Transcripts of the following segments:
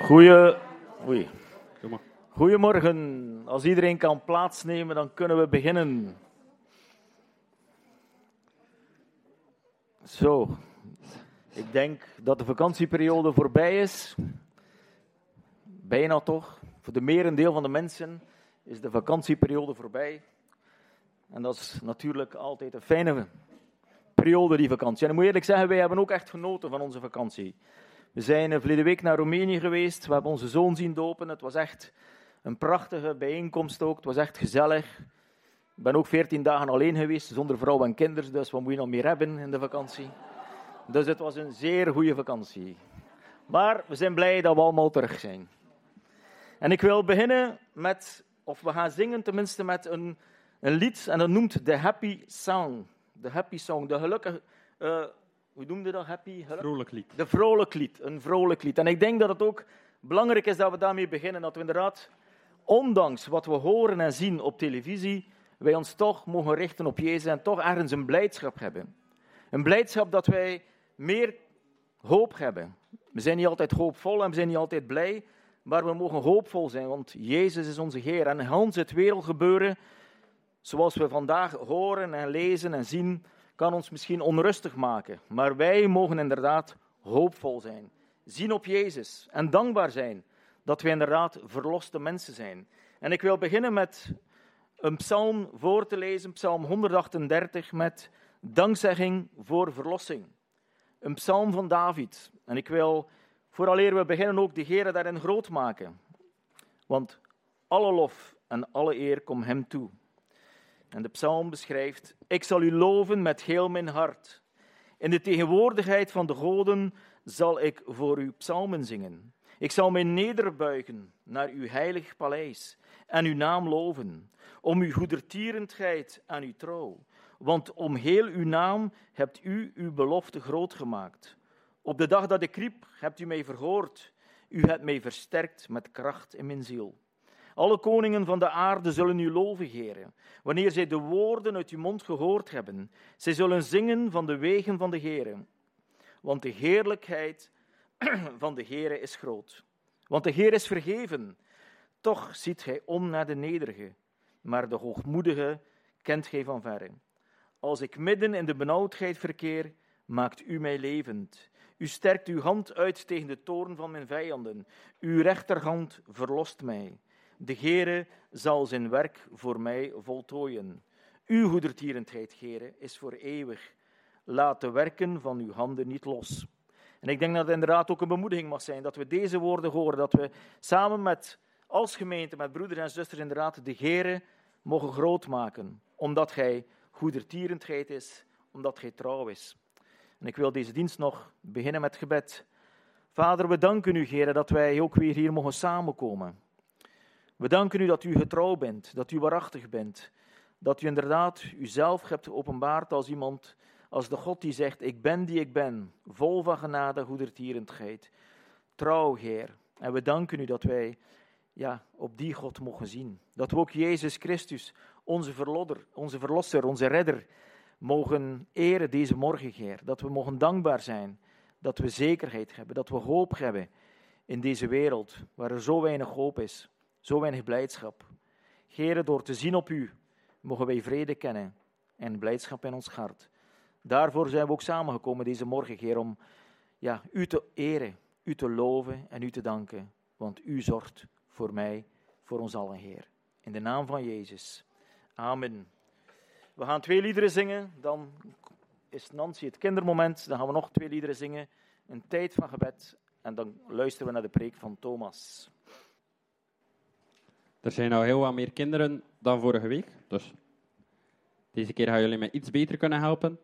Goeie... Oei. Goedemorgen. Als iedereen kan plaatsnemen, dan kunnen we beginnen. Zo. Ik denk dat de vakantieperiode voorbij is. Bijna toch. Voor de merendeel van de mensen is de vakantieperiode voorbij. En dat is natuurlijk altijd een fijne periode, die vakantie. En ik moet eerlijk zeggen, wij hebben ook echt genoten van onze vakantie. We zijn verleden week naar Roemenië geweest. We hebben onze zoon zien dopen. Het was echt een prachtige bijeenkomst ook. Het was echt gezellig. Ik ben ook veertien dagen alleen geweest, zonder vrouw en kinderen. Dus wat moet je nog meer hebben in de vakantie? Dus het was een zeer goede vakantie. Maar we zijn blij dat we allemaal terug zijn. En ik wil beginnen met, of we gaan zingen tenminste met een, een lied. En dat noemt The Happy Song. De Happy Song, de gelukkige... Uh, hoe noemde dat? Happy? Vrolijk lied. De vrolijk lied, een vrolijk lied. En ik denk dat het ook belangrijk is dat we daarmee beginnen. Dat we inderdaad, ondanks wat we horen en zien op televisie, wij ons toch mogen richten op Jezus en toch ergens een blijdschap hebben. Een blijdschap dat wij meer hoop hebben. We zijn niet altijd hoopvol en we zijn niet altijd blij, maar we mogen hoopvol zijn, want Jezus is onze Heer. En Hans, het wereldgebeuren, zoals we vandaag horen en lezen en zien, kan ons misschien onrustig maken. Maar wij mogen inderdaad hoopvol zijn. Zien op Jezus en dankbaar zijn dat wij inderdaad verloste mensen zijn. En ik wil beginnen met een psalm voor te lezen, psalm 138, met dankzegging voor verlossing. Een psalm van David. En ik wil, vooraleer we beginnen, ook de Heer daarin groot maken. Want alle lof en alle eer komt Hem toe. En de psalm beschrijft: Ik zal u loven met heel mijn hart. In de tegenwoordigheid van de goden zal ik voor u psalmen zingen. Ik zal mij nederbuigen naar uw heilig paleis en uw naam loven, om uw goedertierendheid en uw trouw. Want om heel uw naam hebt u uw belofte groot gemaakt. Op de dag dat ik riep, hebt u mij verhoord. U hebt mij versterkt met kracht in mijn ziel. Alle koningen van de aarde zullen u loven, Heere, wanneer zij de woorden uit uw mond gehoord hebben. Zij zullen zingen van de wegen van de Heere. Want de heerlijkheid van de Heere is groot. Want de Heer is vergeven. Toch ziet gij om naar de nederige, maar de hoogmoedige kent gij van verre. Als ik midden in de benauwdheid verkeer, maakt u mij levend. U sterkt uw hand uit tegen de toorn van mijn vijanden. Uw rechterhand verlost mij. De Heere zal zijn werk voor mij voltooien. Uw goedertierendheid, Heere, is voor eeuwig. Laat de werken van uw handen niet los. En ik denk dat het inderdaad ook een bemoediging mag zijn dat we deze woorden horen, dat we samen met, als gemeente, met broeders en zusters, inderdaad de Heere mogen groot maken, omdat Gij goedertierendheid is, omdat Gij trouw is. En ik wil deze dienst nog beginnen met gebed. Vader, we danken u, Heere, dat wij ook weer hier mogen samenkomen. We danken u dat u getrouw bent, dat u waarachtig bent, dat u inderdaad uzelf hebt geopenbaard als iemand, als de God die zegt, ik ben die ik ben, vol van genade, goedertierendheid. Trouw, Heer. En we danken u dat wij ja, op die God mogen zien. Dat we ook Jezus Christus, onze verlodder, onze verlosser, onze redder, mogen eren deze morgen, Heer. Dat we mogen dankbaar zijn, dat we zekerheid hebben, dat we hoop hebben in deze wereld waar er zo weinig hoop is. Zo weinig blijdschap. Gere, door te zien op u, mogen wij vrede kennen en blijdschap in ons hart. Daarvoor zijn we ook samengekomen deze morgen, Heer, om ja, u te eren, u te loven en u te danken. Want u zorgt voor mij, voor ons allen, Heer. In de naam van Jezus. Amen. We gaan twee liederen zingen, dan is Nancy het kindermoment. Dan gaan we nog twee liederen zingen, een tijd van gebed. En dan luisteren we naar de preek van Thomas. Er zijn nou heel wat meer kinderen dan vorige week. Dus deze keer gaan jullie mij iets beter kunnen helpen.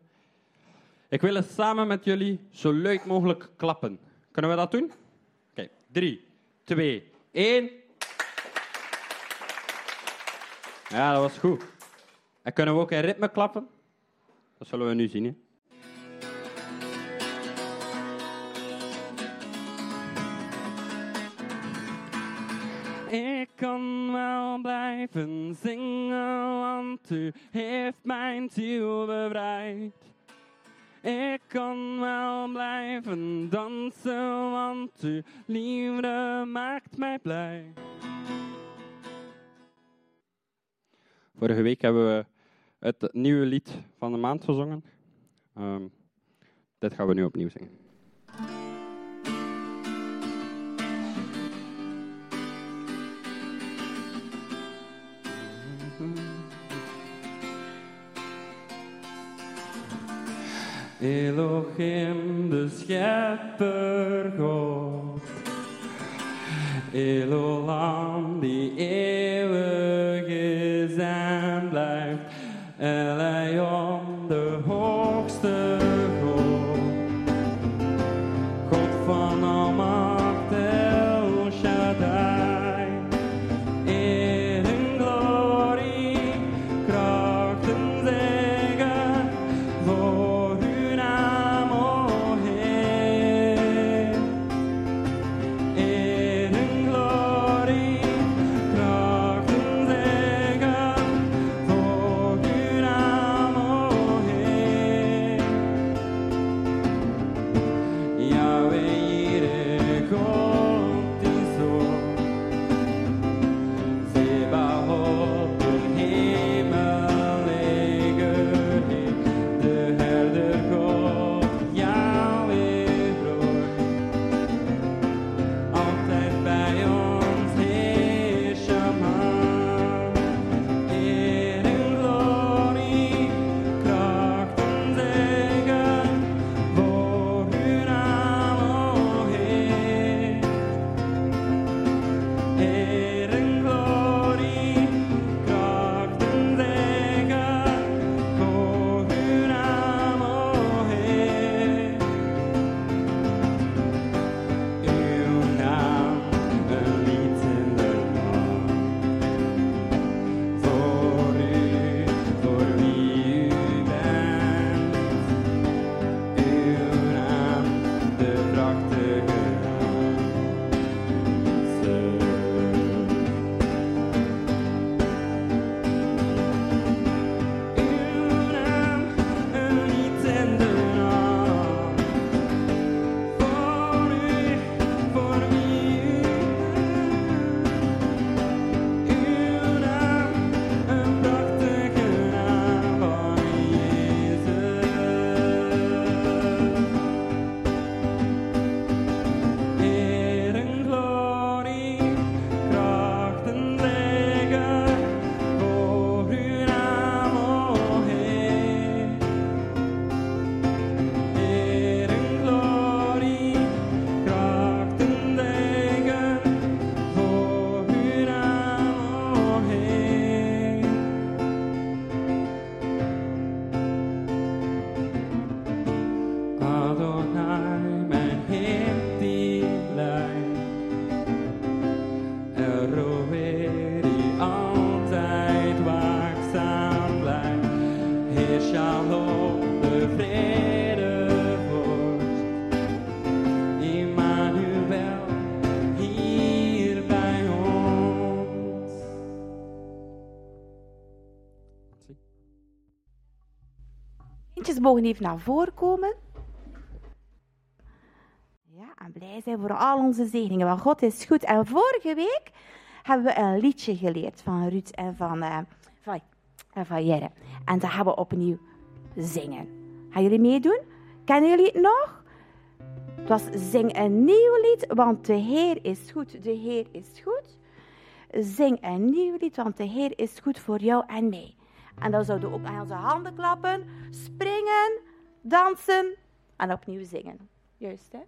Ik wil samen met jullie zo luid mogelijk klappen. Kunnen we dat doen? Oké, 3, 2, 1. Ja, dat was goed. En kunnen we ook in ritme klappen? Dat zullen we nu zien. Kan wel blijven zingen, want u heeft mijn ziel bevrijd. Ik kan wel blijven dansen, want uw liefde maakt mij blij. Vorige week hebben we het nieuwe lied van de maand gezongen. Um, dit gaan we nu opnieuw zingen. Elohim, de schepper God. Elolam, die eeuwig is en blijft. Elion, mogen even naar voren komen. Ja, en blij zijn voor al onze zegeningen. Want God is goed. En vorige week hebben we een liedje geleerd van Ruud en van, uh, van, en van Jerre. En dat gaan we opnieuw zingen. Gaan jullie meedoen? Kennen jullie het nog? Het was zing een nieuw lied, want de Heer is goed. De Heer is goed. Zing een nieuw lied, want de Heer is goed voor jou en mij. En dan zouden we ook aan onze handen klappen, springen, dansen en opnieuw zingen. Juist, hè?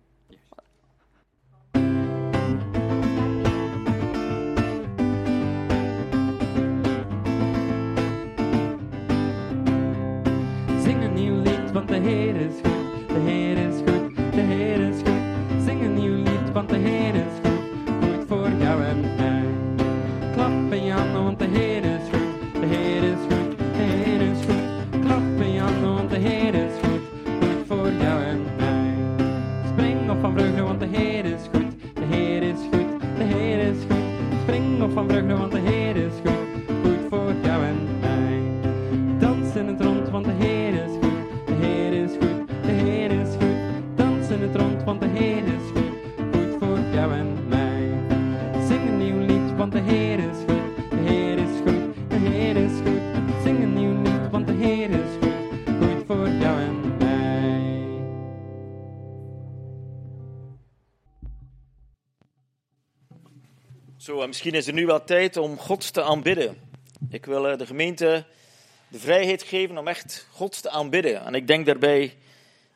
Van Zo, en misschien is er nu wel tijd om God te aanbidden. Ik wil eh, de gemeente de vrijheid geven om echt God te aanbidden. En ik denk daarbij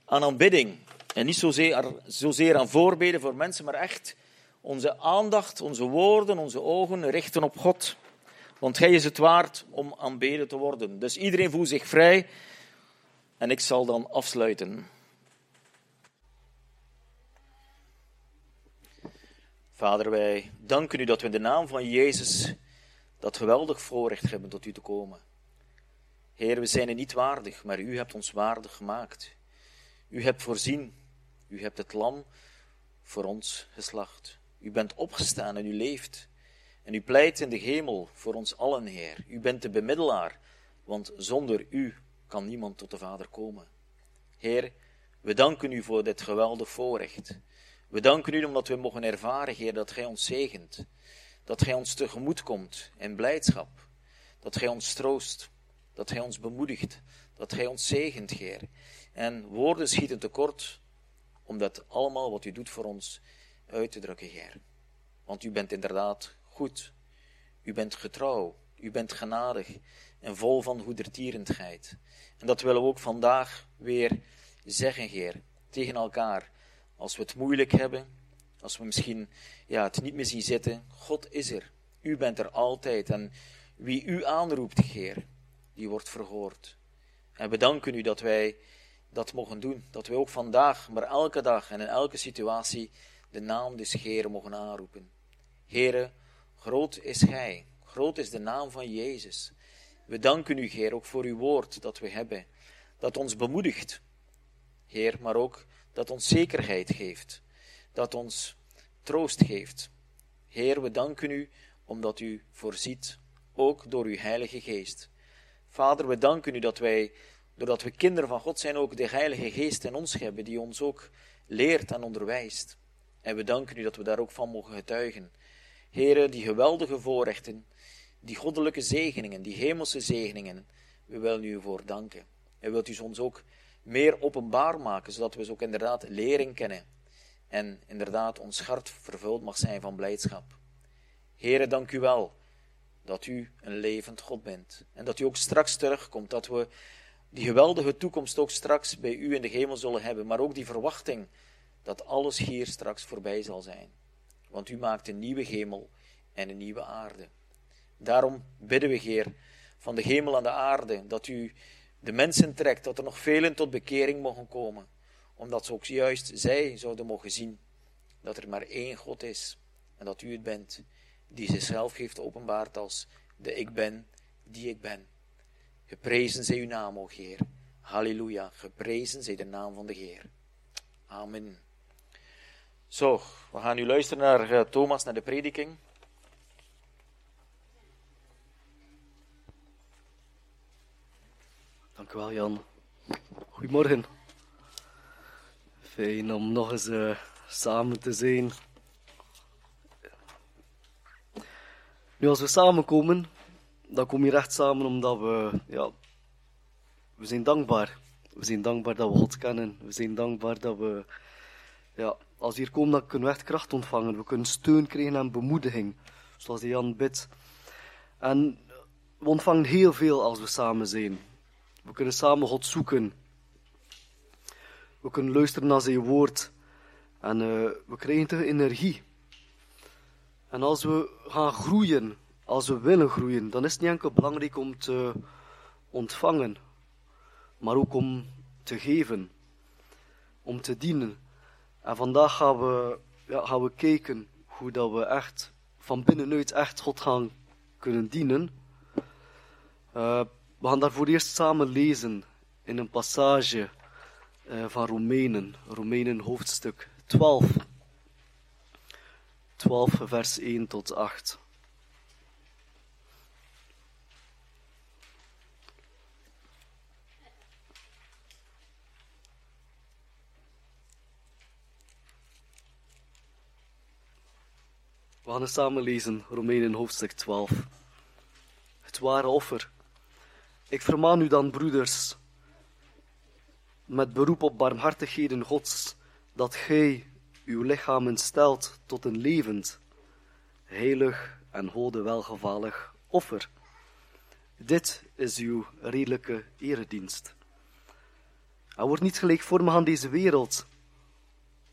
aan aanbidding. En niet zozeer, zozeer aan voorbeden voor mensen, maar echt onze aandacht, onze woorden, onze ogen richten op God. Want Hij is het waard om aanbeden te worden. Dus iedereen voelt zich vrij. En ik zal dan afsluiten. Vader, wij danken u dat we in de naam van Jezus dat geweldig voorrecht hebben tot u te komen. Heer, we zijn er niet waardig, maar u hebt ons waardig gemaakt. U hebt voorzien, u hebt het lam voor ons geslacht. U bent opgestaan en u leeft. En u pleit in de hemel voor ons allen, Heer. U bent de bemiddelaar, want zonder u kan niemand tot de Vader komen. Heer, we danken u voor dit geweldig voorrecht. We danken u omdat we mogen ervaren, Heer, dat Gij ons zegent. Dat Gij ons tegemoet komt in blijdschap. Dat Gij ons troost. Dat Gij ons bemoedigt. Dat Gij ons zegent, Heer. En woorden schieten tekort om dat allemaal wat u doet voor ons uit te drukken, Heer. Want u bent inderdaad goed. U bent getrouw. U bent genadig en vol van goedertierendheid. En dat willen we ook vandaag weer zeggen, Heer, tegen elkaar. Als we het moeilijk hebben, als we misschien ja, het niet meer zien zitten, God is er. U bent er altijd. En wie u aanroept, Heer, die wordt verhoord. En we danken u dat wij dat mogen doen. Dat wij ook vandaag, maar elke dag en in elke situatie de naam des Heeren mogen aanroepen. Heere, groot is Gij. Groot is de naam van Jezus. We danken u, Heer, ook voor uw woord dat we hebben. Dat ons bemoedigt, Heer, maar ook dat ons zekerheid geeft. Dat ons troost geeft. Heer, we danken u omdat u voorziet, ook door uw Heilige Geest. Vader, we danken u dat wij, doordat we kinderen van God zijn, ook de Heilige Geest in ons hebben, die ons ook leert en onderwijst. En we danken u dat we daar ook van mogen getuigen. Heren, die geweldige voorrechten, die goddelijke zegeningen, die hemelse zegeningen, we willen u voor danken. En wilt u ons ook meer openbaar maken, zodat we ze ook inderdaad leren kennen. En inderdaad ons hart vervuld mag zijn van blijdschap. Heren, dank u wel dat u een levend God bent. En dat u ook straks terugkomt, dat we die geweldige toekomst ook straks bij u in de hemel zullen hebben. Maar ook die verwachting dat alles hier straks voorbij zal zijn. Want u maakt een nieuwe hemel en een nieuwe aarde. Daarom bidden we, Heer, van de hemel en de aarde, dat u de mensen trekt, dat er nog velen tot bekering mogen komen. Omdat ze ook juist zij zouden mogen zien dat er maar één God is en dat u het bent, die zichzelf heeft openbaard als de ik ben, die ik ben. Geprezen zij uw naam, o Heer. Halleluja, geprezen zij de naam van de Heer. Amen. Zo, we gaan nu luisteren naar uh, Thomas, naar de prediking. Dank wel, Jan. Goedemorgen. Fijn om nog eens uh, samen te zijn. Nu, als we samenkomen, dan kom je echt samen omdat we, ja, we zijn dankbaar. We zijn dankbaar dat we God kennen. We zijn dankbaar dat we, ja, als we hier komen, dan kunnen we echt kracht ontvangen. We kunnen steun krijgen en bemoediging, zoals Jan bidt. En we ontvangen heel veel als we samen zijn. We kunnen samen God zoeken. We kunnen luisteren naar zijn woord. En uh, we krijgen toch energie. En als we gaan groeien, als we willen groeien, dan is het niet enkel belangrijk om te ontvangen, maar ook om te geven, om te dienen. En vandaag gaan we, ja, gaan we kijken hoe dat we echt van binnenuit echt God gaan kunnen dienen. Uh, we gaan daar voor eerst samen lezen in een passage uh, van Romeinen, Romeinen hoofdstuk 12. 12, vers 1 tot 8. We gaan het samen lezen, Romeinen hoofdstuk 12. Het ware offer. Ik vermaan u dan, broeders, met beroep op barmhartigheden Gods, dat gij uw lichamen stelt tot een levend, heilig en hode welgevallig offer. Dit is uw redelijke eredienst. Hij wordt niet gelijkvormig aan deze wereld,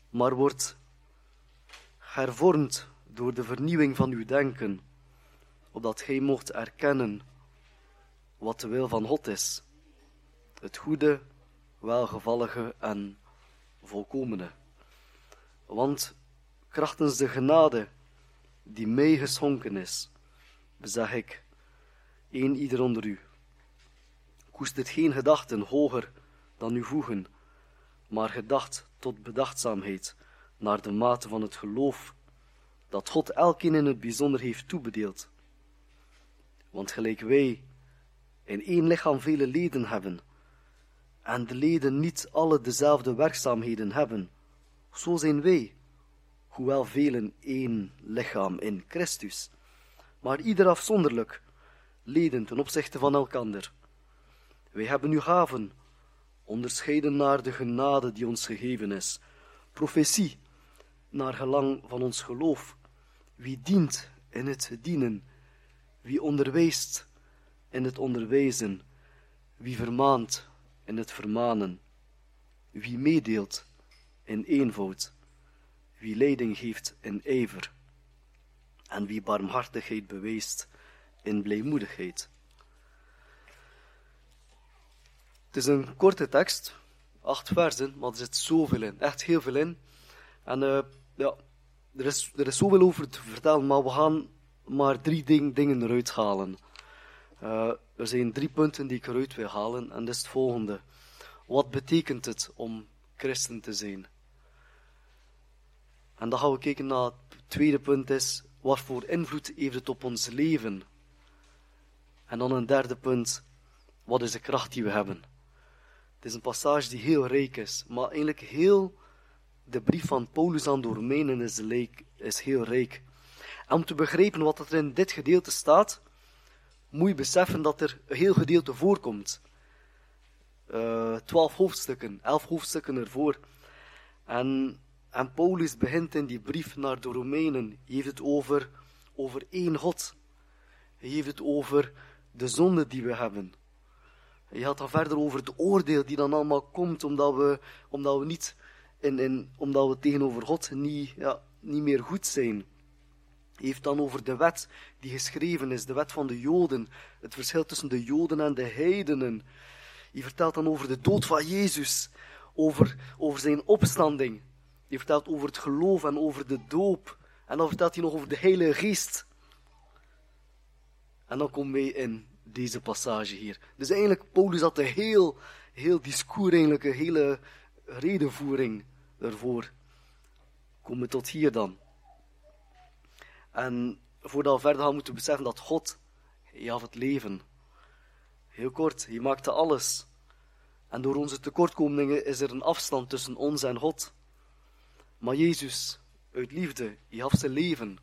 maar wordt hervormd door de vernieuwing van uw denken, opdat gij mocht erkennen wat de wil van God is, het goede, welgevallige en volkomene. Want krachtens de genade die mij geschonken is, bezeg ik, een ieder onder u. Koestert geen gedachten hoger dan u voegen, maar gedacht tot bedachtzaamheid, naar de mate van het geloof dat God elkeen in het bijzonder heeft toebedeeld. Want gelijk wij in één lichaam vele leden hebben, en de leden niet alle dezelfde werkzaamheden hebben, zo zijn wij, hoewel velen één lichaam in Christus, maar ieder afzonderlijk, leden ten opzichte van elkander. Wij hebben nu gaven, onderscheiden naar de genade die ons gegeven is, profetie, naar gelang van ons geloof, wie dient in het dienen, wie onderwijst in het onderwijzen, wie vermaant in het vermanen, wie meedeelt in eenvoud, wie leiding geeft in ijver, en wie barmhartigheid bewijst in blijmoedigheid. Het is een korte tekst, acht versen, maar er zit zoveel in, echt heel veel in. En uh, ja, er is, er is zoveel over te vertellen, maar we gaan maar drie ding, dingen eruit halen. Uh, er zijn drie punten die ik eruit wil halen, en dat is het volgende. Wat betekent het om christen te zijn? En dan gaan we kijken naar het tweede punt is, wat voor invloed heeft het op ons leven? En dan een derde punt, wat is de kracht die we hebben? Het is een passage die heel rijk is, maar eigenlijk heel de brief van Paulus aan de Romeinen is, is heel rijk. En om te begrijpen wat er in dit gedeelte staat, moet je beseffen dat er een heel gedeelte voorkomt. Uh, twaalf hoofdstukken, elf hoofdstukken ervoor. En, en Paulus begint in die brief naar de Romeinen. Hij heeft het over, over één God. Hij heeft het over de zonde die we hebben. Hij gaat dan verder over het oordeel die dan allemaal komt, omdat we, omdat we niet in, in, omdat we tegenover God niet, ja, niet meer goed zijn. Heeft dan over de wet die geschreven is, de wet van de Joden, het verschil tussen de Joden en de heidenen. Hij vertelt dan over de dood van Jezus, over, over zijn opstanding. Hij vertelt over het geloof en over de doop. En dan vertelt hij nog over de Heilige Geest. En dan komen wij in deze passage hier. Dus eigenlijk, Paulus had een heel, heel discours, eigenlijk een hele redenvoering ervoor. Komen we tot hier dan. En voordat we verder gaan, moeten we beseffen dat God, hij gaf het leven. Heel kort, hij maakte alles. En door onze tekortkomingen is er een afstand tussen ons en God. Maar Jezus, uit liefde, hij gaf zijn leven.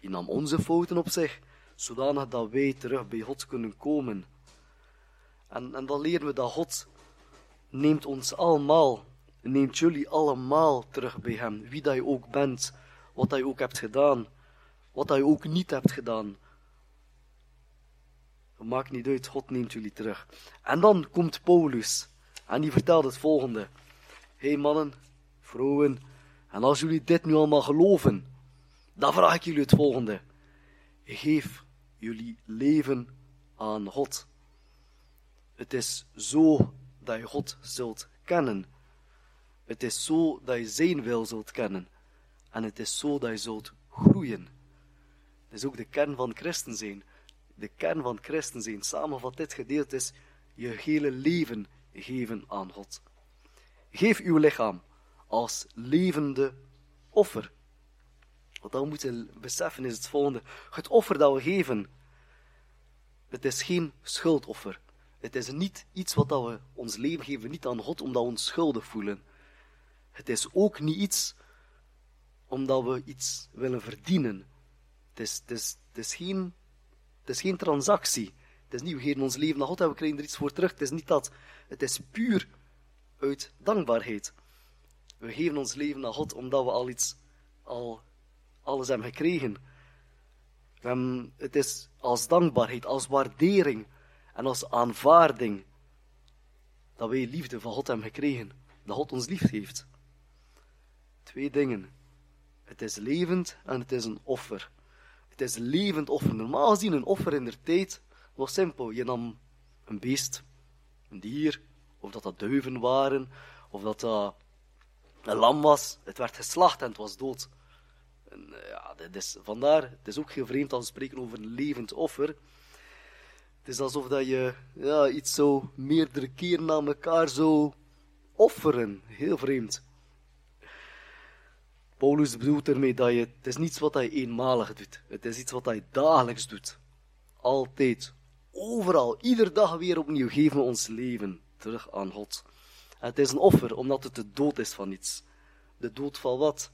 Hij nam onze fouten op zich, zodanig dat wij terug bij God kunnen komen. En, en dan leren we dat God neemt ons allemaal, neemt jullie allemaal terug bij Hem. Wie dat je ook bent, wat dat je ook hebt gedaan, wat dat je ook niet hebt gedaan. Het maakt niet uit, God neemt jullie terug. En dan komt Paulus en die vertelt het volgende. Hé hey mannen, vrouwen, en als jullie dit nu allemaal geloven, dan vraag ik jullie het volgende. Geef jullie leven aan God. Het is zo dat je God zult kennen. Het is zo dat je zijn wil zult kennen. En het is zo dat je zult groeien. Het is ook de kern van christen zijn. De kern van christen zijn, samenvat dit gedeelte is je hele leven geven aan God. Geef uw lichaam als levende offer. Wat we moeten beseffen is het volgende. Het offer dat we geven, het is geen schuldoffer. Het is niet iets wat we ons leven geven, niet aan God omdat we ons schuldig voelen. Het is ook niet iets omdat we iets willen verdienen. Het is, het het is, geen, het is geen transactie. Het is niet, we geven ons leven naar God en we krijgen er iets voor terug. Het is niet dat. Het is puur uit dankbaarheid. We geven ons leven naar God omdat we al iets, al alles hebben gekregen. Um, het is als dankbaarheid, als waardering en als aanvaarding dat wij liefde van God hebben gekregen. Dat God ons lief heeft. Twee dingen. Het is levend en het is een offer. Het is levend offer. Normaal gezien een offer in der tijd was simpel. Je nam een beest, een dier, of dat dat duiven waren, of dat dat een lam was. Het werd geslacht en het was dood. En, eh, ja, dit is, vandaar, het is ook geen vreemd als we spreken over een levend offer. Het is alsof dat je ja, iets zo meerdere keren naar elkaar zou offeren. Heel vreemd. Paulus bedoelt ermee dat je, het is niets wat hij eenmalig doet. Het is iets wat hij dagelijks doet. Altijd. Overal. Iedere dag weer opnieuw geven we ons leven terug aan God. het is een offer, omdat het de dood is van iets. De dood van wat?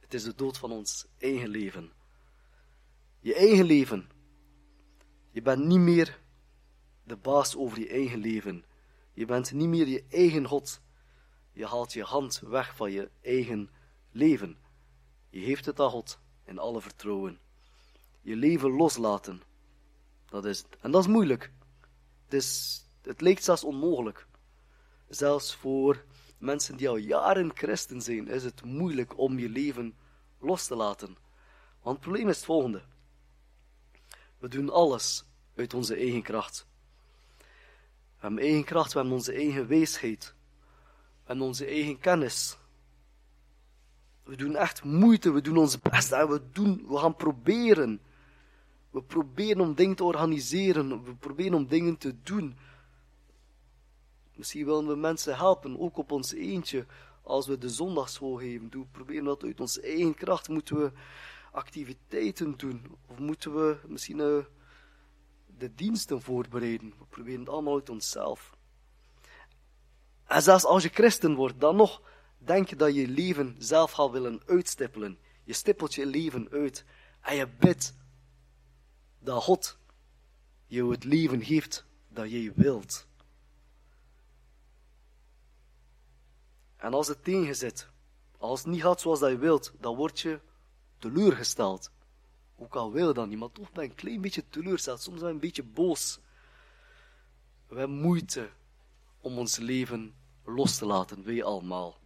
Het is de dood van ons eigen leven. Je eigen leven. Je bent niet meer de baas over je eigen leven. Je bent niet meer je eigen God. Je haalt je hand weg van je eigen leven. Je heeft het aan God in alle vertrouwen. Je leven loslaten. Dat is het. En dat is moeilijk. Het, is, het lijkt zelfs onmogelijk. Zelfs voor mensen die al jaren christen zijn, is het moeilijk om je leven los te laten. Want het probleem is het volgende. We doen alles uit onze eigen kracht. We hebben eigen kracht, we onze eigen weesheid. We onze eigen kennis. We doen echt moeite, we doen ons best en we, doen, we gaan proberen. We proberen om dingen te organiseren, we proberen om dingen te doen. Misschien willen we mensen helpen, ook op ons eentje, als we de zondagschool geven. We proberen dat uit onze eigen kracht. Moeten we activiteiten doen? Of moeten we misschien uh, de diensten voorbereiden? We proberen het allemaal uit onszelf. En zelfs als je christen wordt, dan nog denk je dat je leven zelf gaat willen uitstippelen. Je stippelt je leven uit en je bidt dat God je het leven geeft dat jij wilt. En als het tegenzit, als het niet gaat zoals dat je wilt, dan word je teleurgesteld. Ook al wil je dat niet, maar toch ben je een klein beetje teleurgesteld. Soms ben je een beetje boos. We hebben moeite om ons leven los te laten, wij allemaal.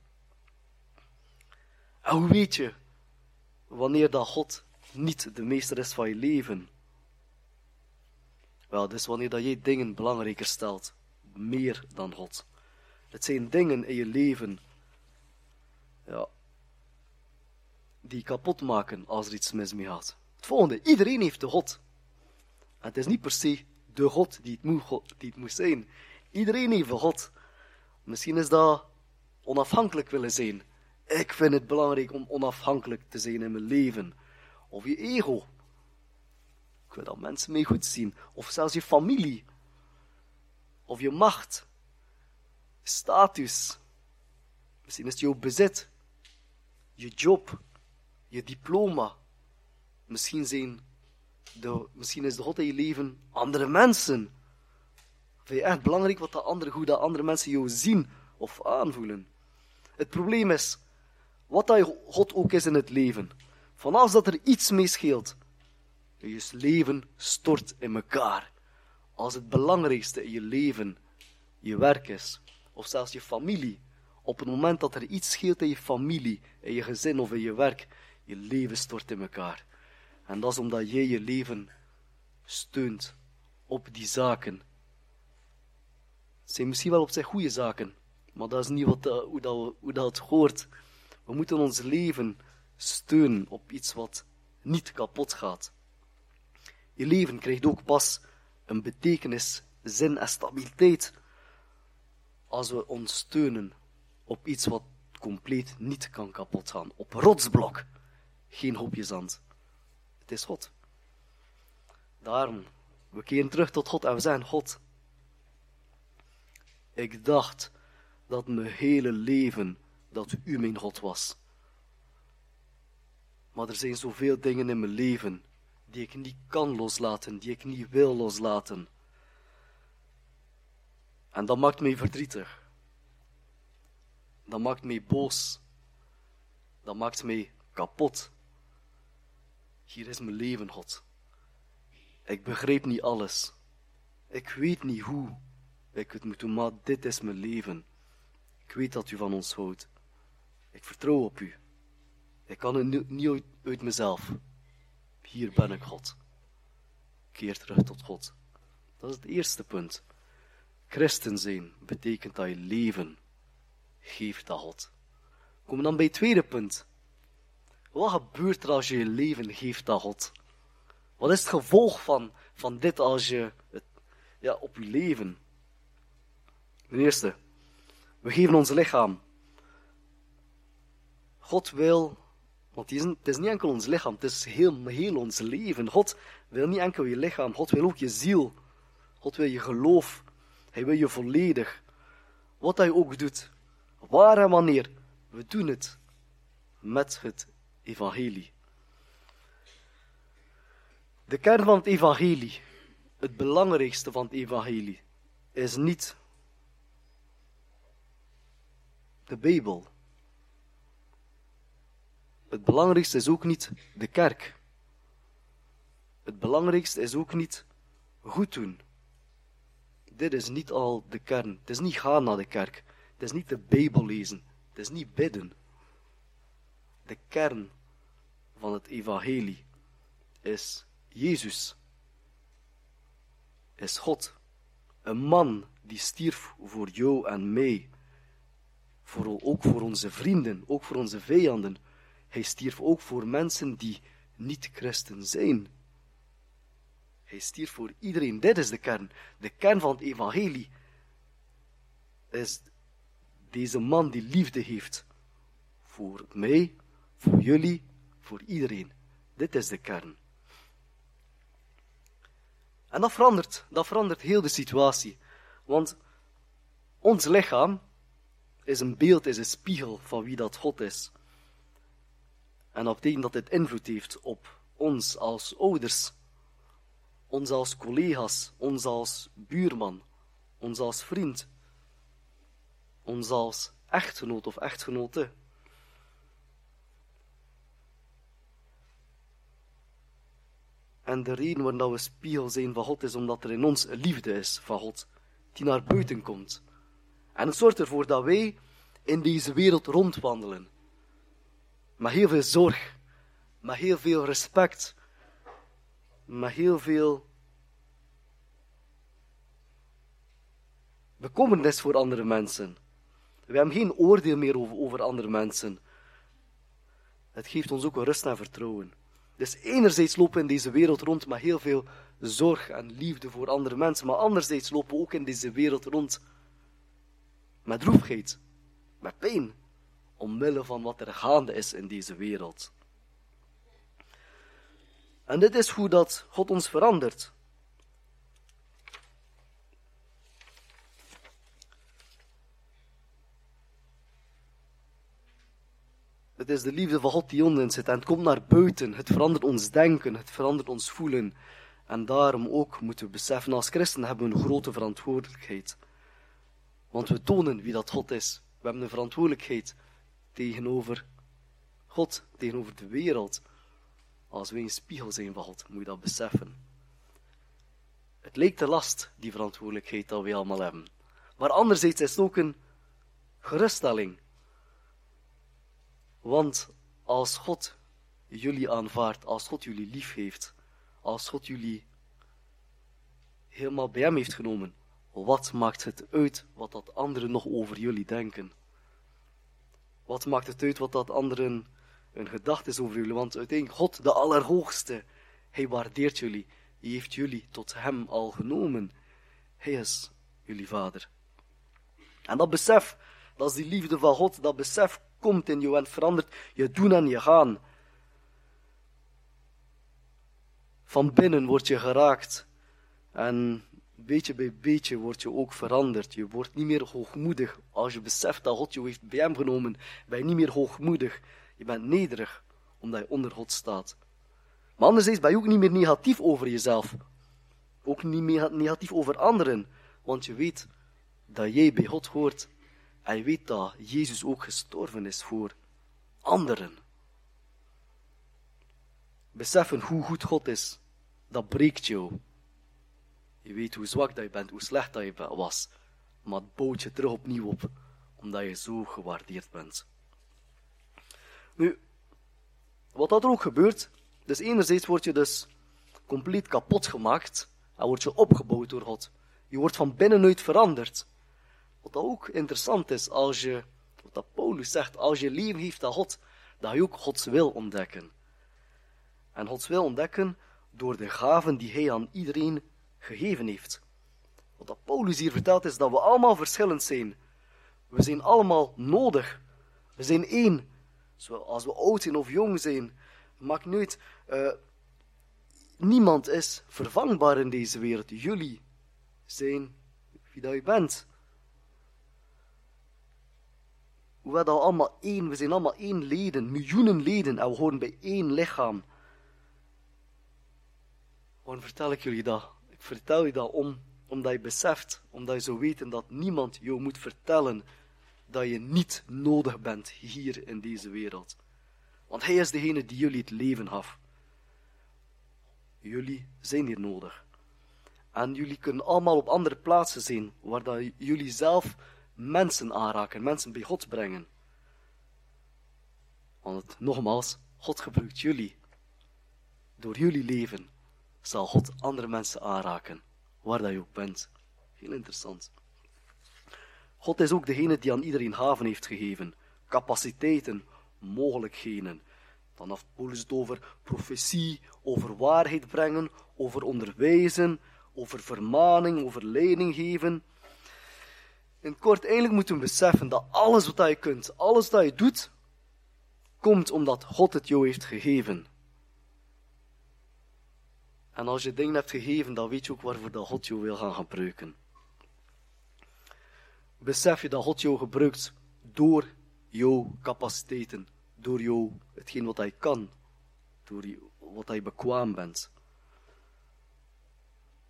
En hoe weet je wanneer dat God niet de meester is van je leven? Wel, dat is wanneer dat jij dingen belangrijker stelt, meer dan God. Het zijn dingen in je leven ja, die kapot maken als er iets mis mee gaat. Het volgende, iedereen heeft de God. Het is niet per se de God die het moet, die het moet zijn. Iedereen heeft een God. Misschien is dat onafhankelijk willen zijn. Ik vind het belangrijk om onafhankelijk te zijn in mijn leven. Of je ego. Ik wil dat mensen mee goed zien. Of zelfs je familie. Of je macht. Status. Misschien is het jouw bezit. Je job. Je diploma. Misschien, zijn de, misschien is de God in je leven andere mensen. Vind je echt belangrijk wat de andere, hoe dat andere mensen jou zien of aanvoelen? Het probleem is, wat dat God ook is in het leven, vanaf dat er iets mee scheelt, je leven stort in elkaar. Als het belangrijkste in je leven je werk is, of zelfs je familie, op het moment dat er iets scheelt in je familie, in je gezin of in je werk, je leven stort in elkaar. En dat is omdat jij je leven steunt op die zaken. Het zijn misschien wel op zich goede zaken, maar dat is niet wat, uh, hoe, dat, hoe dat hoort. We moeten ons leven steunen op iets wat niet kapot gaat. Je leven krijgt ook pas een betekenis, zin en stabiliteit als we ons steunen op iets wat compleet niet kan kapot gaan. Op rotsblok, geen hoopje zand. Het is God. Daarom, we keren terug tot God en we zijn God. Ik dacht dat mijn hele leven dat u mijn God was. Maar er zijn zoveel dingen in mijn leven die ik niet kan loslaten, die ik niet wil loslaten. En dat maakt mij verdrietig. Dat maakt mij boos. Dat maakt mij kapot. Hier is mijn leven, God. Ik begrijp niet alles. Ik weet niet hoe ik het moet doen, maar dit is mijn leven. Ik weet dat u van ons houdt. Ik vertrouw op u. Ik kan het niet uit, mezelf. Hier ben ik God. Keer terug tot God. Dat is het eerste punt. Christen zijn betekent dat je leven geeft aan God. Kom dan bij het tweede punt. Wat gebeurt er als je je leven geeft aan God? Wat is het gevolg van, van dit als je het, ja, op je leven? Ten eerste, we geven ons lichaam. God wil, want het is, niet enkel ons lichaam, het is heel, heel ons leven. God wil niet enkel je lichaam, God wil ook je ziel. God wil je geloof. Hij wil je volledig. Wat hij ook doet, waar en wanneer, we doen het met het evangelie. De kern van het evangelie, het belangrijkste van het evangelie, is niet de Bijbel. Het belangrijkste is ook niet de kerk. Het belangrijkste is ook niet goed doen. Dit is niet al de kern. Het is niet gaan naar de kerk. Het is niet de Bijbel lezen. Het is niet bidden. De kern van het evangelie is Jezus. Is God. Een man die stierf voor jou en mij. Voor, ook voor onze vrienden, ook voor onze vijanden. Hij stierf ook voor mensen die niet christen zijn. Hij stierf voor iedereen. Dit is de kern. De kern van het evangelie is deze man die liefde heeft. Voor mij, voor jullie, voor iedereen. Dit is de kern. En dat verandert, dat verandert heel de situatie. Want ons lichaam is een beeld, is een spiegel van wie dat God is. En dat betekent dat dit invloed heeft op ons als ouders, ons als collega's, ons als buurman, ons als vriend, ons als echtgenoot of echtgenote. En de reden waarom we spiegel zijn van God is omdat er in ons een liefde is van God, die naar buiten komt. En het zorgt ervoor dat wij in deze wereld rondwandelen. Met heel veel zorg, met heel veel respect, met heel veel bekommernis voor andere mensen. We hebben geen oordeel meer over, over andere mensen. Het geeft ons ook een rust en vertrouwen. Dus enerzijds lopen we in deze wereld rond met heel veel zorg en liefde voor andere mensen, maar anderzijds lopen we ook in deze wereld rond met droefheid, met pijn, omwille van wat er gaande is in deze wereld. En dit is hoe dat God ons verandert. Het is de liefde van God die onder zit en het komt naar buiten. Het verandert ons denken, het verandert ons voelen. En daarom ook moeten we beseffen, als christenen hebben we een grote verantwoordelijkheid. Want we tonen wie dat God is. We hebben een verantwoordelijkheid tegenover God, tegenover de wereld. Als wij een spiegel zijn God, moet je dat beseffen. Het lijkt te last, die verantwoordelijkheid dat we allemaal hebben. Maar anderzijds is het ook een geruststelling. Want als God jullie aanvaardt, als God jullie lief heeft, als God jullie helemaal bij hem heeft genomen, wat maakt het uit wat dat anderen nog over jullie denken? Wat maakt het uit wat dat anderen een gedachte is over jullie? Want uiteindelijk, God, de Allerhoogste, Hij waardeert jullie. Hij heeft jullie tot Hem al genomen. Hij is jullie Vader. En dat besef, dat is die liefde van God, dat besef komt in jou en verandert je doen en je gaan. Van binnen word je geraakt. En beetje bij beetje word je ook veranderd. Je wordt niet meer hoogmoedig. Als je beseft dat God je heeft bij hem genomen, ben je niet meer hoogmoedig. Je bent nederig omdat je onder God staat. Maar anderzijds ben je ook niet meer negatief over jezelf. Ook niet meer negatief over anderen. Want je weet dat jij bij God hoort. En je weet dat Jezus ook gestorven is voor anderen. Beseffen hoe goed God is, dat breekt jou. Je weet hoe zwak dat je bent, hoe slecht dat je was. Maar het bouwt je terug opnieuw op, omdat je zo gewaardeerd bent. Nu, wat dat er ook gebeurt, dus enerzijds word je dus compleet kapot gemaakt en word je opgebouwd door God. Je wordt van binnenuit veranderd. Wat ook interessant is, als je, wat dat Paulus zegt, als je leven heeft aan God, dan ga je ook Gods wil ontdekken. En Gods wil ontdekken door de gaven die hij aan iedereen gegeven heeft. Wat Paulus hier vertelt is dat we allemaal verschillend zijn. We zijn allemaal nodig. We zijn één. Als we oud zijn of jong zijn, maakt niet uh, niemand is vervangbaar in deze wereld. Jullie zijn wie dat je bent. We zijn allemaal één, we zijn allemaal één leden, miljoenen leden, en we horen bij één lichaam. Waarom vertel ik jullie dat? Vertel je dat om, omdat je beseft, omdat je zou weten dat niemand jou moet vertellen dat je niet nodig bent hier in deze wereld. Want Hij is degene die jullie het leven gaf. Jullie zijn hier nodig. En jullie kunnen allemaal op andere plaatsen zijn, waar dat jullie zelf mensen aanraken, mensen bij God brengen. Want nogmaals, God gebruikt jullie. Door jullie leven zal God andere mensen aanraken, waar dat je ook bent. Heel interessant. God is ook degene die aan iedereen haven heeft gegeven, capaciteiten, mogelijkheden. Dan heeft Paulus het over profetie, over waarheid brengen, over onderwijzen, over vermaning, over leiding geven. In kort, eigenlijk moeten we beseffen dat alles wat je kunt, alles wat je doet, komt omdat God het jou heeft gegeven. En als je dingen hebt gegeven, dan weet je ook waarvoor dat God jou wil gaan gebruiken. Besef je dat God jou gebruikt door jouw capaciteiten, door jou, hetgeen wat hij kan, door wat hij bekwaam bent.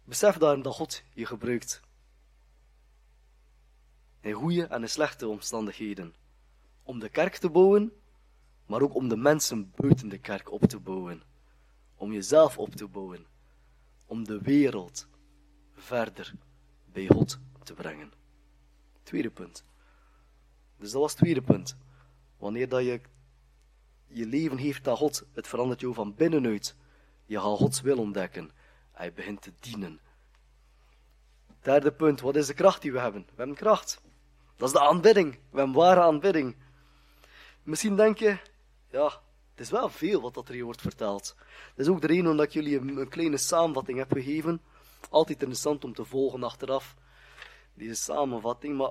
Besef daarom dat God je gebruikt. In goede en in slechte omstandigheden. Om de kerk te bouwen, maar ook om de mensen buiten de kerk op te bouwen. Om jezelf op te bouwen. Om de wereld verder bij God te brengen. Tweede punt. Dus dat was het tweede punt. Wanneer dat je je leven heeft aan God, het verandert jou van binnenuit. Je gaat Gods wil ontdekken. Hij begint te dienen. Derde punt, wat is de kracht die we hebben? We hebben kracht. Dat is de aanbidding. We hebben ware aanbidding. Misschien denk je, ja, het is wel veel wat dat er hier wordt verteld. Dat is ook de reden omdat ik jullie een, kleine samenvatting heb gegeven. Altijd interessant om te volgen achteraf. Deze samenvatting, maar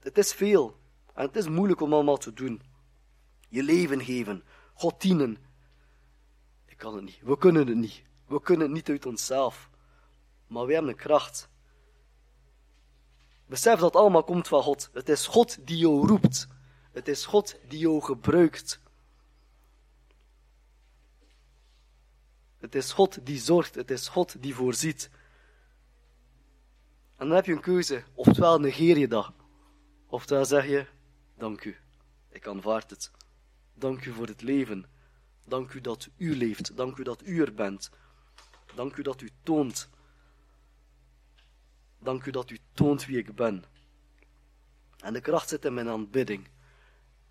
het is veel. En het is moeilijk om allemaal te doen. Je leven geven. God dienen. Ik kan het niet. We kunnen het niet. We kunnen het niet uit onszelf. Maar we hebben een kracht. Besef dat het allemaal komt van God. Het is God die jou roept. Het is God die jou gebruikt. Het is God die zorgt. Het is God die voorziet. En dan heb je een keuze. Oftewel negeer je dat. Oftewel zeg je, dank u. Ik aanvaard het. Dank u voor het leven. Dank u dat u leeft. Dank u dat u er bent. Dank u dat u toont. Dank u dat u toont wie ik ben. En de kracht zit in mijn aanbidding.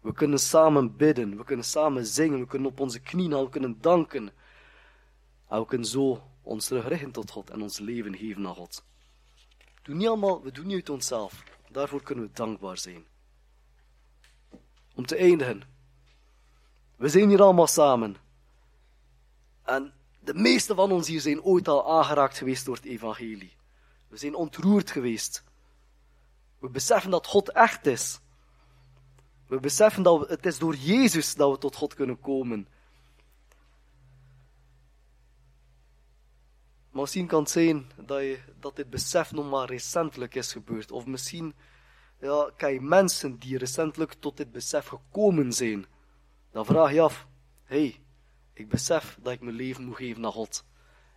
We kunnen samen bidden, we kunnen samen zingen, we kunnen op onze knieën we kunnen danken. En we kunnen zo ons terugrichten tot God en ons leven geven aan God. We doen niet allemaal, we doen niet uit onszelf. Daarvoor kunnen we dankbaar zijn. Om te eindigen. We zijn hier allemaal samen. En de meeste van ons hier zijn ooit al aangeraakt geweest door het evangelie. We zijn ontroerd geweest. We beseffen dat God echt is. We beseffen dat het is door Jezus dat we tot God kunnen komen. Maar misschien kan het zijn dat, je, dat dit besef nog maar recentelijk is gebeurd. Of misschien ja, kan je mensen die recentelijk tot dit besef gekomen zijn. Dan vraag je af, hey, Ik besef dat ik mijn leven moet geven naar God.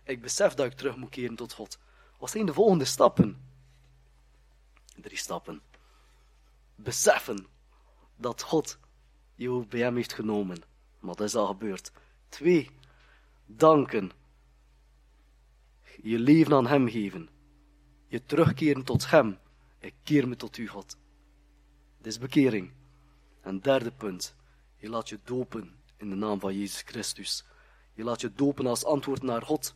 Ik besef dat ik terug moet keren tot God. Wat zijn de volgende stappen? Drie stappen. Beseffen dat God jou bij hem heeft genomen. Maar dat is al gebeurd. Twee. Danken. Je leven aan hem geven. Je terugkeren tot hem. Ik keer me tot u, God. Dit is bekering. En derde punt. Je laat je dopen in de naam van Jezus Christus. Je laat je dopen als antwoord naar God.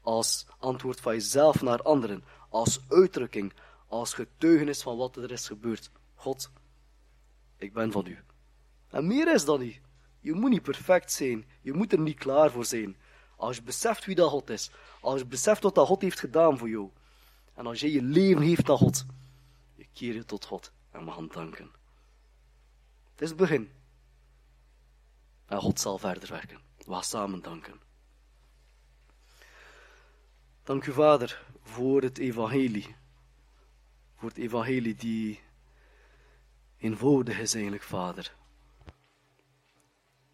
Als antwoord van jezelf naar anderen. Als uitdrukking. Als getuigenis van wat er is gebeurd. God, ik ben van u. En meer is dan niet. Je moet niet perfect zijn. Je moet er niet klaar voor zijn. Als je beseft wie dat God is. Als je beseft wat dat God heeft gedaan voor jou. En als je je leven heeft aan God. Je keer je tot God. En we gaan danken. Het is het begin. En God zal verder werken. We gaan samen danken. Dank u, Vader, voor het evangelie. Voor het evangelie die eenvoudig is eigenlijk, Vader.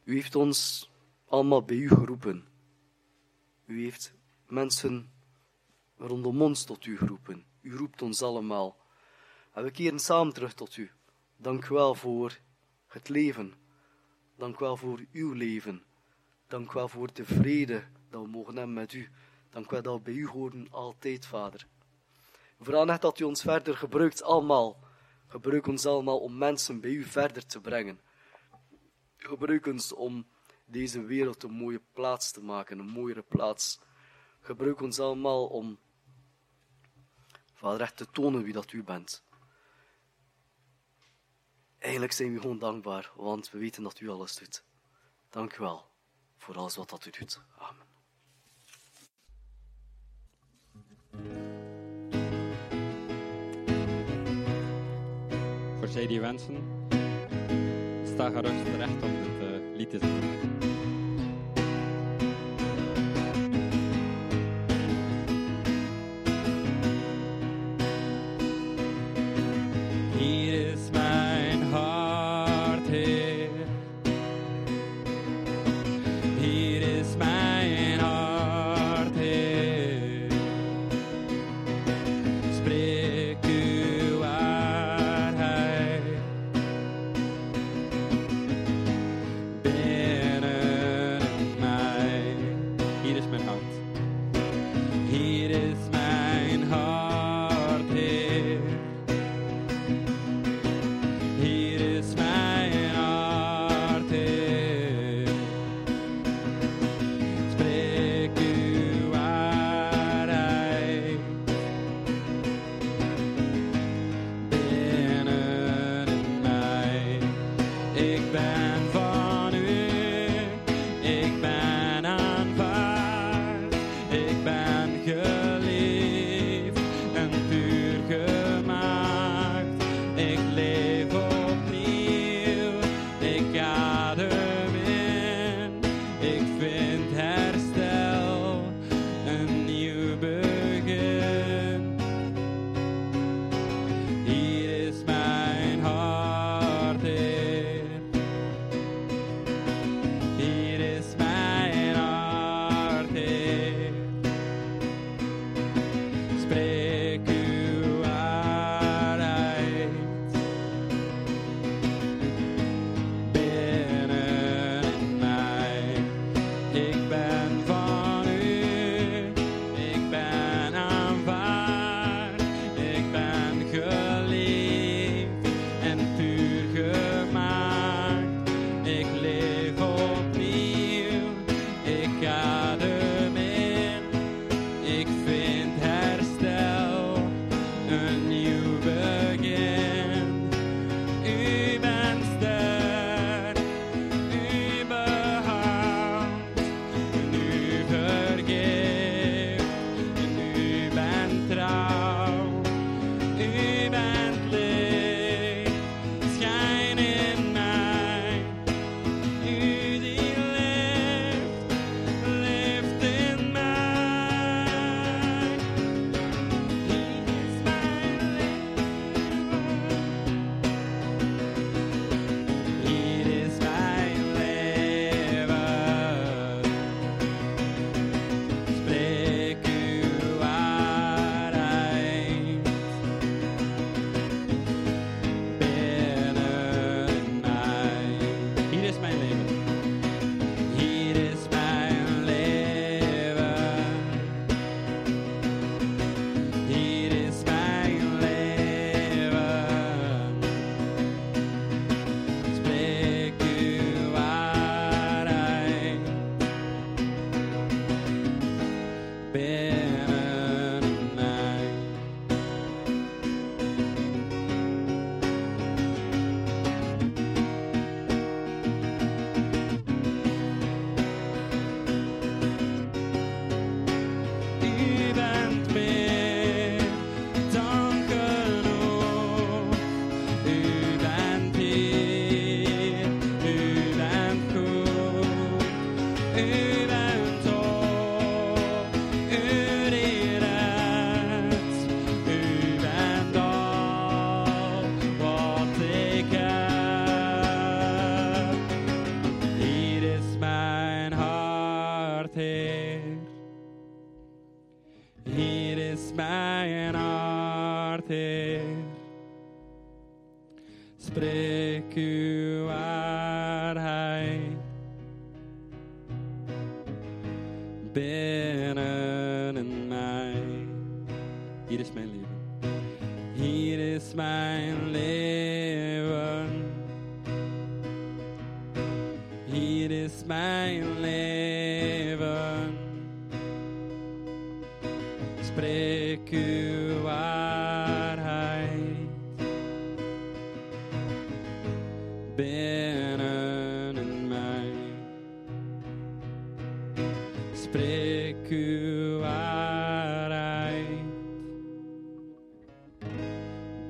U heeft ons allemaal bij u geroepen. U heeft mensen rondom ons tot u geroepen. U roept ons allemaal. En we keren samen terug tot u. Dank u wel voor het leven. Dank u wel voor uw leven. Dank u wel voor de vrede dat we mogen hebben met u. Dank u wel dat we bij u horen altijd, Vader. Vooral net dat u ons verder gebruikt allemaal. Gebruik ons allemaal om mensen bij u verder te brengen. Gebruik ons om deze wereld een mooie plaats te maken, een mooiere plaats. Gebruik ons allemaal om, Vader, echt te tonen wie dat u bent. Eigenlijk zijn we gewoon dankbaar, want we weten dat u alles doet. Dank u wel voor alles wat dat u doet. Amen. Voor zij die wensen, sta gerust terecht om dit uh, lied te zingen.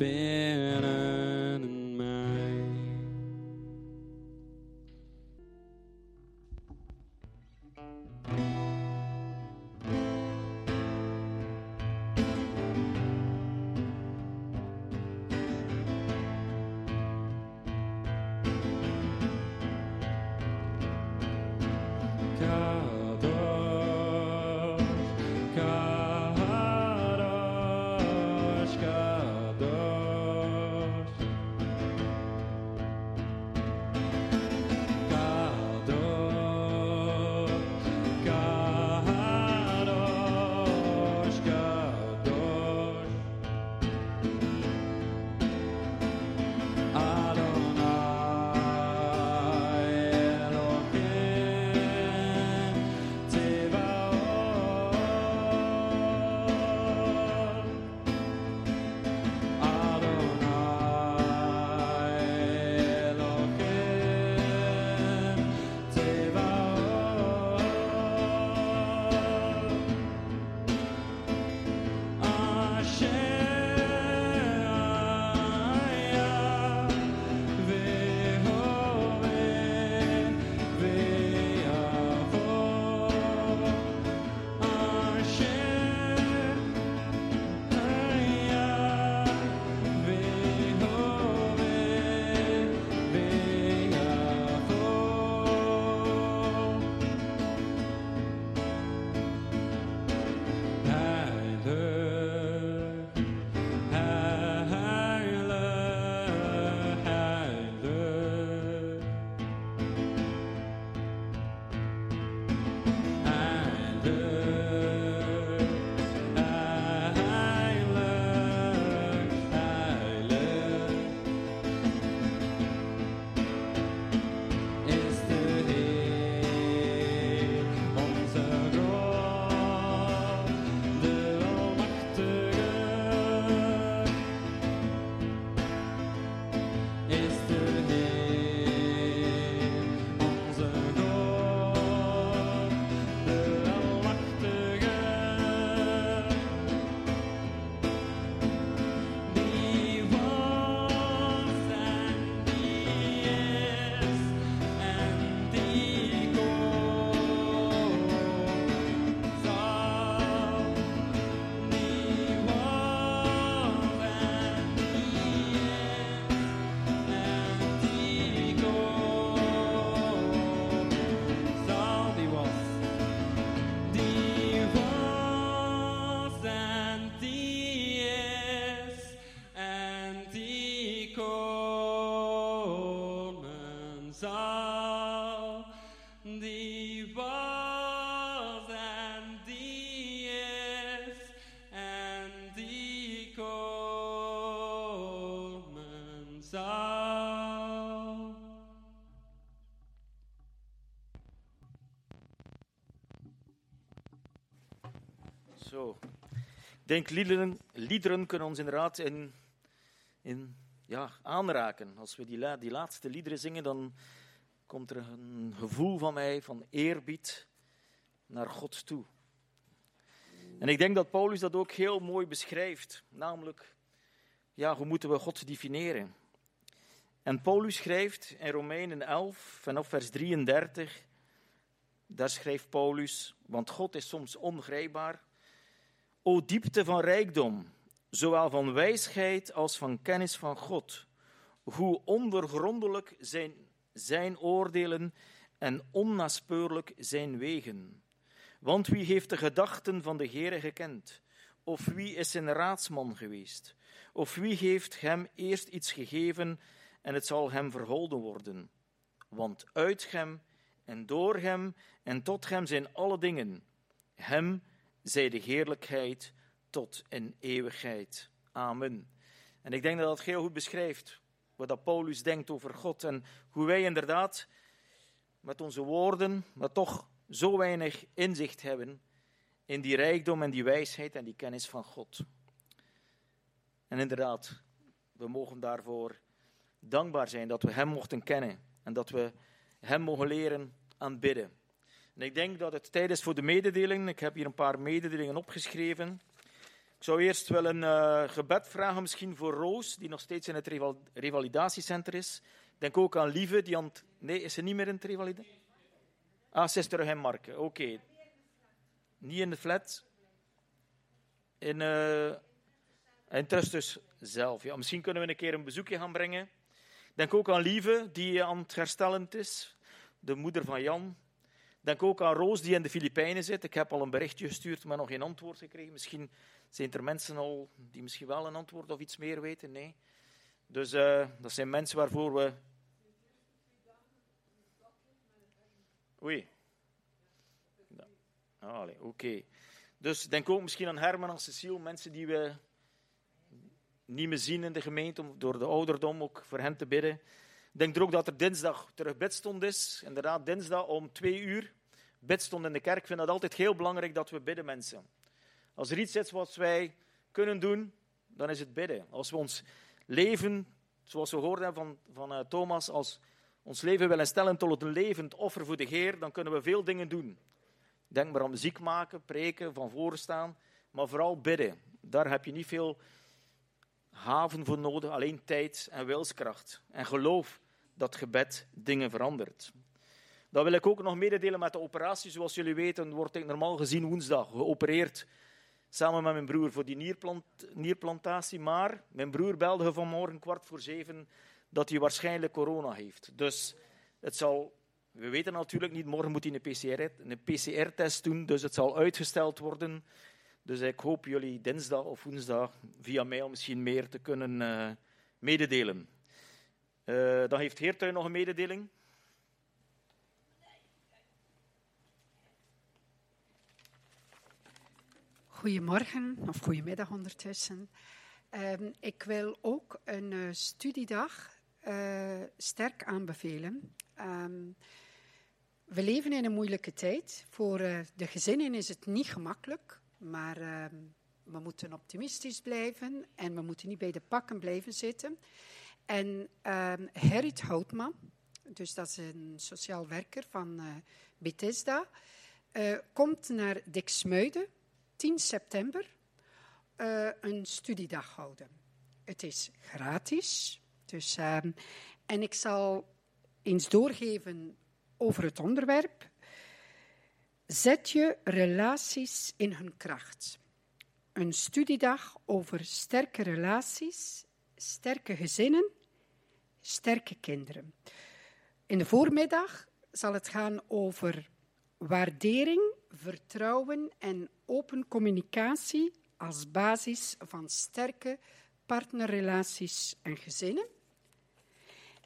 Binnen Zo. Ik denk, liederen, liederen kunnen ons inderdaad in, in, ja, aanraken. Als we die, die laatste liederen zingen, dan komt er een gevoel van mij van eerbied naar God toe. En ik denk dat Paulus dat ook heel mooi beschrijft. Namelijk, ja, hoe moeten we God definiëren? En Paulus schrijft in Romeinen 11, vanaf vers 33, daar schrijft Paulus, want God is soms ongrijpbaar. O diepte van rijkdom, zowel van wijsheid als van kennis van God. Hoe ondergrondelijk zijn zijn oordelen en onnaspeurlijk zijn wegen. Want wie heeft de gedachten van de Heere gekend? Of wie is zijn raadsman geweest? Of wie heeft hem eerst iets gegeven en het zal hem verholden worden? Want uit hem en door hem en tot hem zijn alle dingen. Hem zij de heerlijkheid tot in eeuwigheid. Amen. En ik denk dat dat heel goed beschrijft wat Paulus denkt over God en hoe wij inderdaad met onze woorden, maar toch zo weinig inzicht hebben in die rijkdom en die wijsheid en die kennis van God. En inderdaad, we mogen daarvoor dankbaar zijn dat we Hem mochten kennen en dat we Hem mogen leren aanbidden. En ik denk dat het tijd is voor de mededelingen. Ik heb hier een paar mededelingen opgeschreven. Ik zou eerst wel een uh, gebed vragen, misschien voor Roos, die nog steeds in het revalidatiecentrum is. Denk ook aan Lieve, die aan het... Nee, is ze niet meer in het revalidatie? Ah, ze is terug in Marken, oké. Niet in de flat. In, uh, zelf. Ja, misschien kunnen we een keer een bezoekje gaan brengen. Denk ook aan Lieve, die aan het herstellend is. De moeder van Jan. Denk ook aan Roos, die in de Filipijnen zit. Ik heb al een berichtje gestuurd, maar nog geen antwoord gekregen. Misschien zijn er mensen al die misschien wel een antwoord of iets meer weten. Nee. Dus uh, dat zijn mensen waarvoor we. Oei. Ah, oké. Okay. Dus denk ook misschien aan Herman en Cecile, mensen die we niet meer zien in de gemeente, om door de ouderdom ook voor hen te bidden. Denk er ook dat er dinsdag terug bidstond is. Inderdaad, dinsdag om twee uur. Bidstond in de kerk. Ik vind het altijd heel belangrijk dat we bidden, mensen. Als er iets is wat wij kunnen doen, dan is het bidden. Als we ons leven, zoals we hoorden van, van uh, Thomas, als ons leven willen stellen tot een levend offer voor de Heer, dan kunnen we veel dingen doen. Denk maar aan muziek maken, preken, van voren staan, maar vooral bidden. Daar heb je niet veel haven voor nodig, alleen tijd en wilskracht. En geloof dat gebed dingen verandert. Dat wil ik ook nog mededelen met de operatie. Zoals jullie weten, word ik normaal gezien woensdag geopereerd samen met mijn broer voor die nierplant, nierplantatie. Maar mijn broer belde vanmorgen kwart voor zeven dat hij waarschijnlijk corona heeft. Dus het zal, we weten natuurlijk niet, morgen moet hij een PCR-test PCR doen, dus het zal uitgesteld worden. Dus ik hoop jullie dinsdag of woensdag via mail misschien meer te kunnen uh, mededelen. Uh, dan heeft Heertuin nog een mededeling. Goedemorgen, of goedemiddag ondertussen. Um, ik wil ook een uh, studiedag sterk aanbevelen. Um, we leven in een moeilijke tijd. Voor de gezinnen is het niet gemakkelijk, maar ehm, we moeten optimistisch blijven en we moeten niet bij de pakken blijven zitten. En Gerrit Houtman, dus dat is een sociaal werker van Bethesda, komt naar Dixmuiden 10 september uh, een studiedag houden. Het is gratis. Dus, uh, en ik zal eens doorgeven over het onderwerp. Zet je relaties in hun kracht. Een studiedag over sterke relaties, sterke gezinnen, sterke kinderen. In de voormiddag zal het gaan over waardering, vertrouwen en open communicatie als basis van sterke partnerrelaties en gezinnen.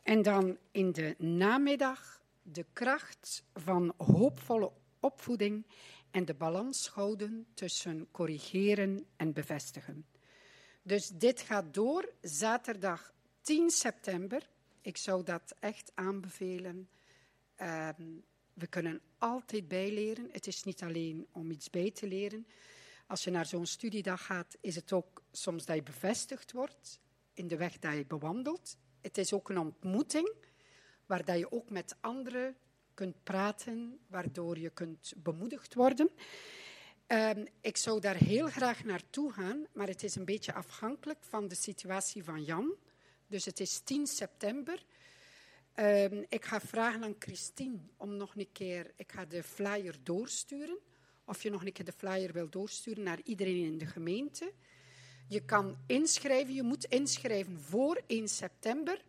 En dan in de namiddag de kracht van hoopvolle opvoeding en de balans houden tussen corrigeren en bevestigen. Dus dit gaat door zaterdag 10 september. Ik zou dat echt aanbevelen. Um, we kunnen altijd bijleren. Het is niet alleen om iets bij te leren. Als je naar zo'n studiedag gaat, is het ook soms dat je bevestigd wordt in de weg dat je bewandelt. Het is ook een ontmoeting waar dat je ook met anderen kunt praten, waardoor je kunt bemoedigd worden. Ehm, ik zou daar heel graag naartoe gaan, maar het is een beetje afhankelijk van de situatie van Jan. Dus het is 10 september. Ehm, ik ga vragen aan Christine om nog een keer, ik ga de flyer doorsturen. Of je nog een keer de flyer wil doorsturen naar iedereen in de gemeente. Je kan inschrijven, je moet inschrijven voor 1 september.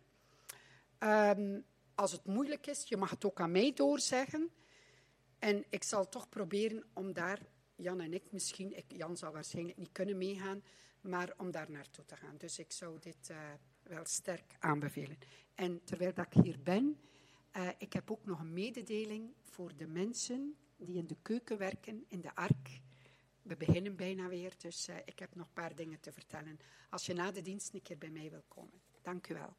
Ehm, als het moeilijk is, je mag het ook aan mij doorzeggen. En ik zal toch proberen om daar, Jan en ik misschien, ik, Jan zal waarschijnlijk niet kunnen meegaan, maar om daar naartoe te gaan. Dus ik zou dit uh, wel sterk aanbevelen. En terwijl dat ik hier ben, uh, ik heb ook nog een mededeling voor de mensen die in de keuken werken, in de ark. We beginnen bijna weer, dus uh, ik heb nog een paar dingen te vertellen. Als je na de dienst een keer bij mij wil komen. Dank u wel.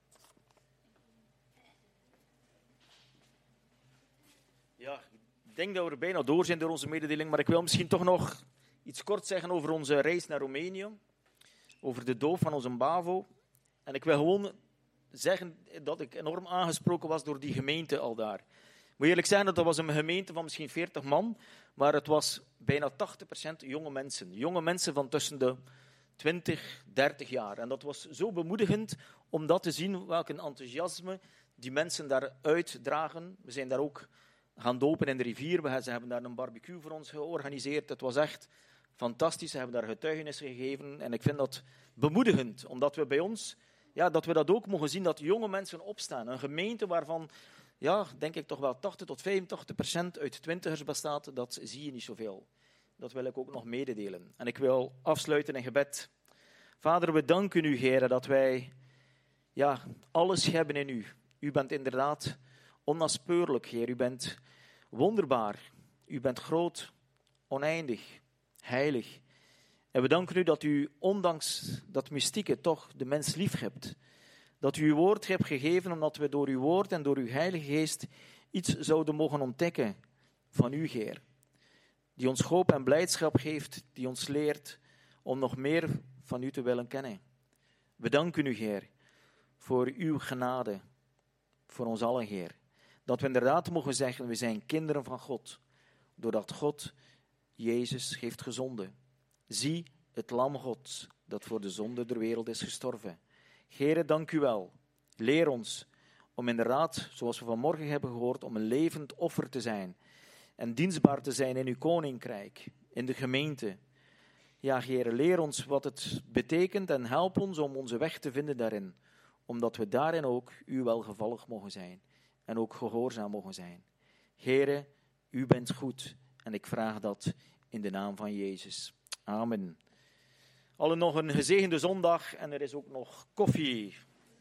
Ja, ik denk dat we er bijna door zijn door onze mededeling, maar ik wil misschien toch nog iets kort zeggen over onze reis naar Roemenië. Over de doop van onze BAVO. En ik wil gewoon zeggen dat ik enorm aangesproken was door die gemeente al daar. Ik moet eerlijk zeggen, dat dat was een gemeente van misschien 40 man, maar het was bijna 80% jonge mensen. Jonge mensen van tussen de 20, 30 jaar. En dat was zo bemoedigend om dat te zien, welk een enthousiasme die mensen daar uitdragen. We zijn daar ook gaan dopen in de rivier. We, ze hebben daar een barbecue voor ons georganiseerd. Het was echt fantastisch. Ze hebben daar getuigenissen gegeven. En ik vind dat bemoedigend, omdat we bij ons, ja, dat we dat ook mogen zien, dat jonge mensen opstaan. Een gemeente waarvan, ja, denk ik toch wel 80 tot 85 procent uit twintigers bestaat, dat zie je niet zoveel. Dat wil ik ook nog mededelen. En ik wil afsluiten in gebed. Vader, we danken u, Heer, dat wij ja, alles hebben in u. U bent inderdaad onnaspeurlijk, Heer. U bent wonderbaar. U bent groot, oneindig, heilig. En we danken u dat u, ondanks dat mystieke, toch de mens lief hebt. Dat u uw woord hebt gegeven, omdat we door uw woord en door uw Heilige Geest iets zouden mogen ontdekken van u, Heer. Die ons hoop en blijdschap geeft, die ons leert om nog meer van u te willen kennen. We danken u, Heer, voor uw genade, voor ons allen, Heer. Dat we inderdaad mogen zeggen, we zijn kinderen van God, doordat God Jezus heeft gezonden. Zie het lam Gods, dat voor de zonde der wereld is gestorven. Here, dank u wel. Leer ons om inderdaad, zoals we vanmorgen hebben gehoord, om een levend offer te zijn en dienstbaar te zijn in uw koninkrijk, in de gemeente. Ja, Heer, leer ons wat het betekent en help ons om onze weg te vinden daarin, omdat we daarin ook u welgevallig mogen zijn en ook gehoorzaam mogen zijn. Here, u bent goed en ik vraag dat in de naam van Jezus. Amen. Allen nog een gezegende zondag en er is ook nog koffie.